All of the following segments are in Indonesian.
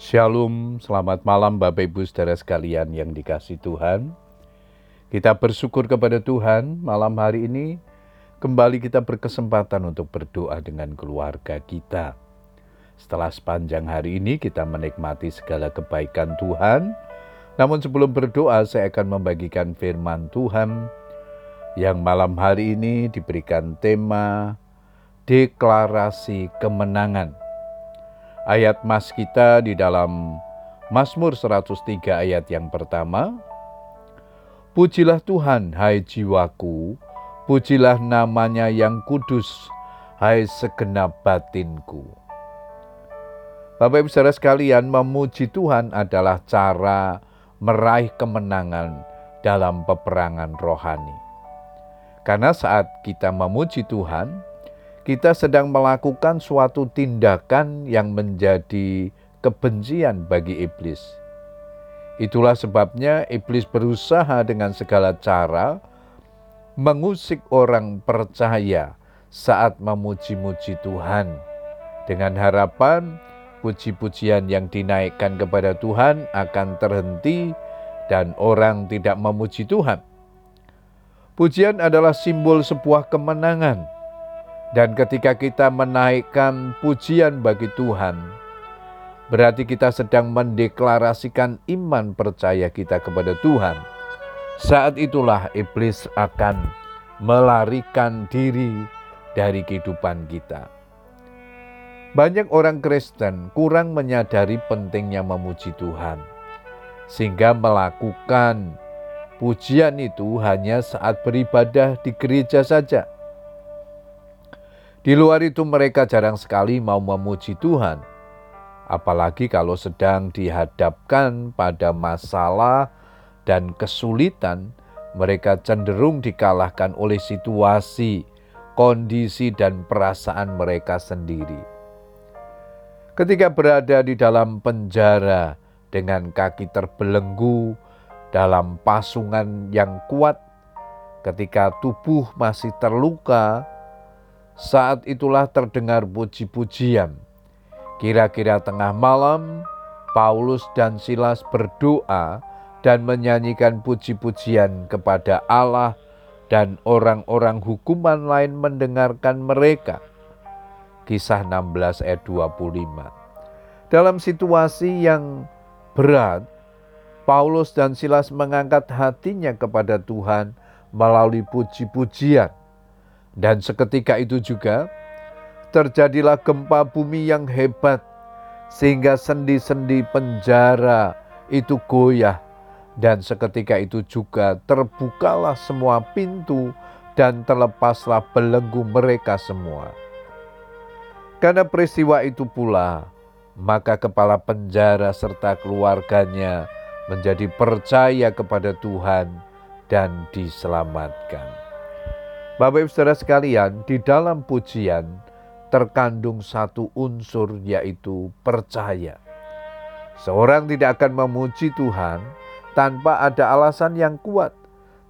Shalom, selamat malam Bapak Ibu saudara sekalian yang dikasih Tuhan. Kita bersyukur kepada Tuhan malam hari ini kembali kita berkesempatan untuk berdoa dengan keluarga kita. Setelah sepanjang hari ini kita menikmati segala kebaikan Tuhan, namun sebelum berdoa saya akan membagikan firman Tuhan yang malam hari ini diberikan tema deklarasi kemenangan. Ayat mas kita di dalam Mazmur 103 ayat yang pertama, Pujilah Tuhan, hai jiwaku, pujilah namanya yang kudus, hai segenap batinku. Bapak Ibu saudara sekalian, memuji Tuhan adalah cara meraih kemenangan dalam peperangan rohani. Karena saat kita memuji Tuhan, kita sedang melakukan suatu tindakan yang menjadi kebencian bagi iblis. Itulah sebabnya iblis berusaha dengan segala cara mengusik orang percaya saat memuji-muji Tuhan dengan harapan puji-pujian yang dinaikkan kepada Tuhan akan terhenti dan orang tidak memuji Tuhan. Pujian adalah simbol sebuah kemenangan dan ketika kita menaikkan pujian bagi Tuhan, berarti kita sedang mendeklarasikan iman percaya kita kepada Tuhan. Saat itulah iblis akan melarikan diri dari kehidupan kita. Banyak orang Kristen kurang menyadari pentingnya memuji Tuhan, sehingga melakukan pujian itu hanya saat beribadah di gereja saja di luar itu mereka jarang sekali mau memuji Tuhan. Apalagi kalau sedang dihadapkan pada masalah dan kesulitan, mereka cenderung dikalahkan oleh situasi, kondisi, dan perasaan mereka sendiri. Ketika berada di dalam penjara dengan kaki terbelenggu dalam pasungan yang kuat, ketika tubuh masih terluka, saat itulah terdengar puji-pujian. Kira-kira tengah malam, Paulus dan Silas berdoa dan menyanyikan puji-pujian kepada Allah dan orang-orang hukuman lain mendengarkan mereka. Kisah 16 ayat 25. Dalam situasi yang berat, Paulus dan Silas mengangkat hatinya kepada Tuhan melalui puji-pujian. Dan seketika itu juga terjadilah gempa bumi yang hebat sehingga sendi-sendi penjara itu goyah dan seketika itu juga terbukalah semua pintu dan terlepaslah belenggu mereka semua. Karena peristiwa itu pula, maka kepala penjara serta keluarganya menjadi percaya kepada Tuhan dan diselamatkan. Bapak Ibu Saudara sekalian, di dalam pujian terkandung satu unsur yaitu percaya. Seorang tidak akan memuji Tuhan tanpa ada alasan yang kuat,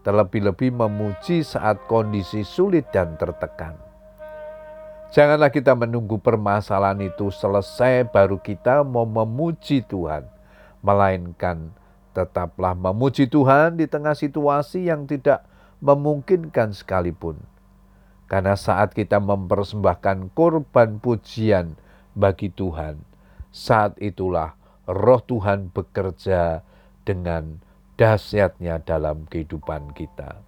terlebih-lebih memuji saat kondisi sulit dan tertekan. Janganlah kita menunggu permasalahan itu selesai baru kita mau memuji Tuhan, melainkan tetaplah memuji Tuhan di tengah situasi yang tidak memungkinkan sekalipun. Karena saat kita mempersembahkan korban pujian bagi Tuhan, saat itulah roh Tuhan bekerja dengan dahsyatnya dalam kehidupan kita.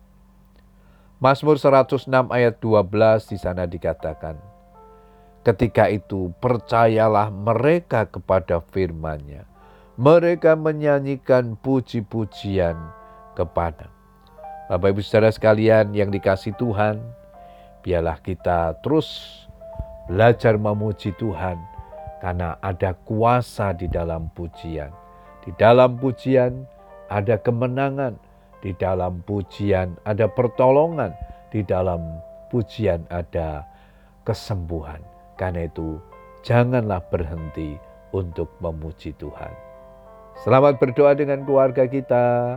Mazmur 106 ayat 12 di sana dikatakan, Ketika itu percayalah mereka kepada firman-Nya. Mereka menyanyikan puji-pujian kepada Bapak Ibu Saudara sekalian yang dikasih Tuhan, biarlah kita terus belajar memuji Tuhan karena ada kuasa di dalam pujian. Di dalam pujian ada kemenangan, di dalam pujian ada pertolongan, di dalam pujian ada kesembuhan. Karena itu, janganlah berhenti untuk memuji Tuhan. Selamat berdoa dengan keluarga kita.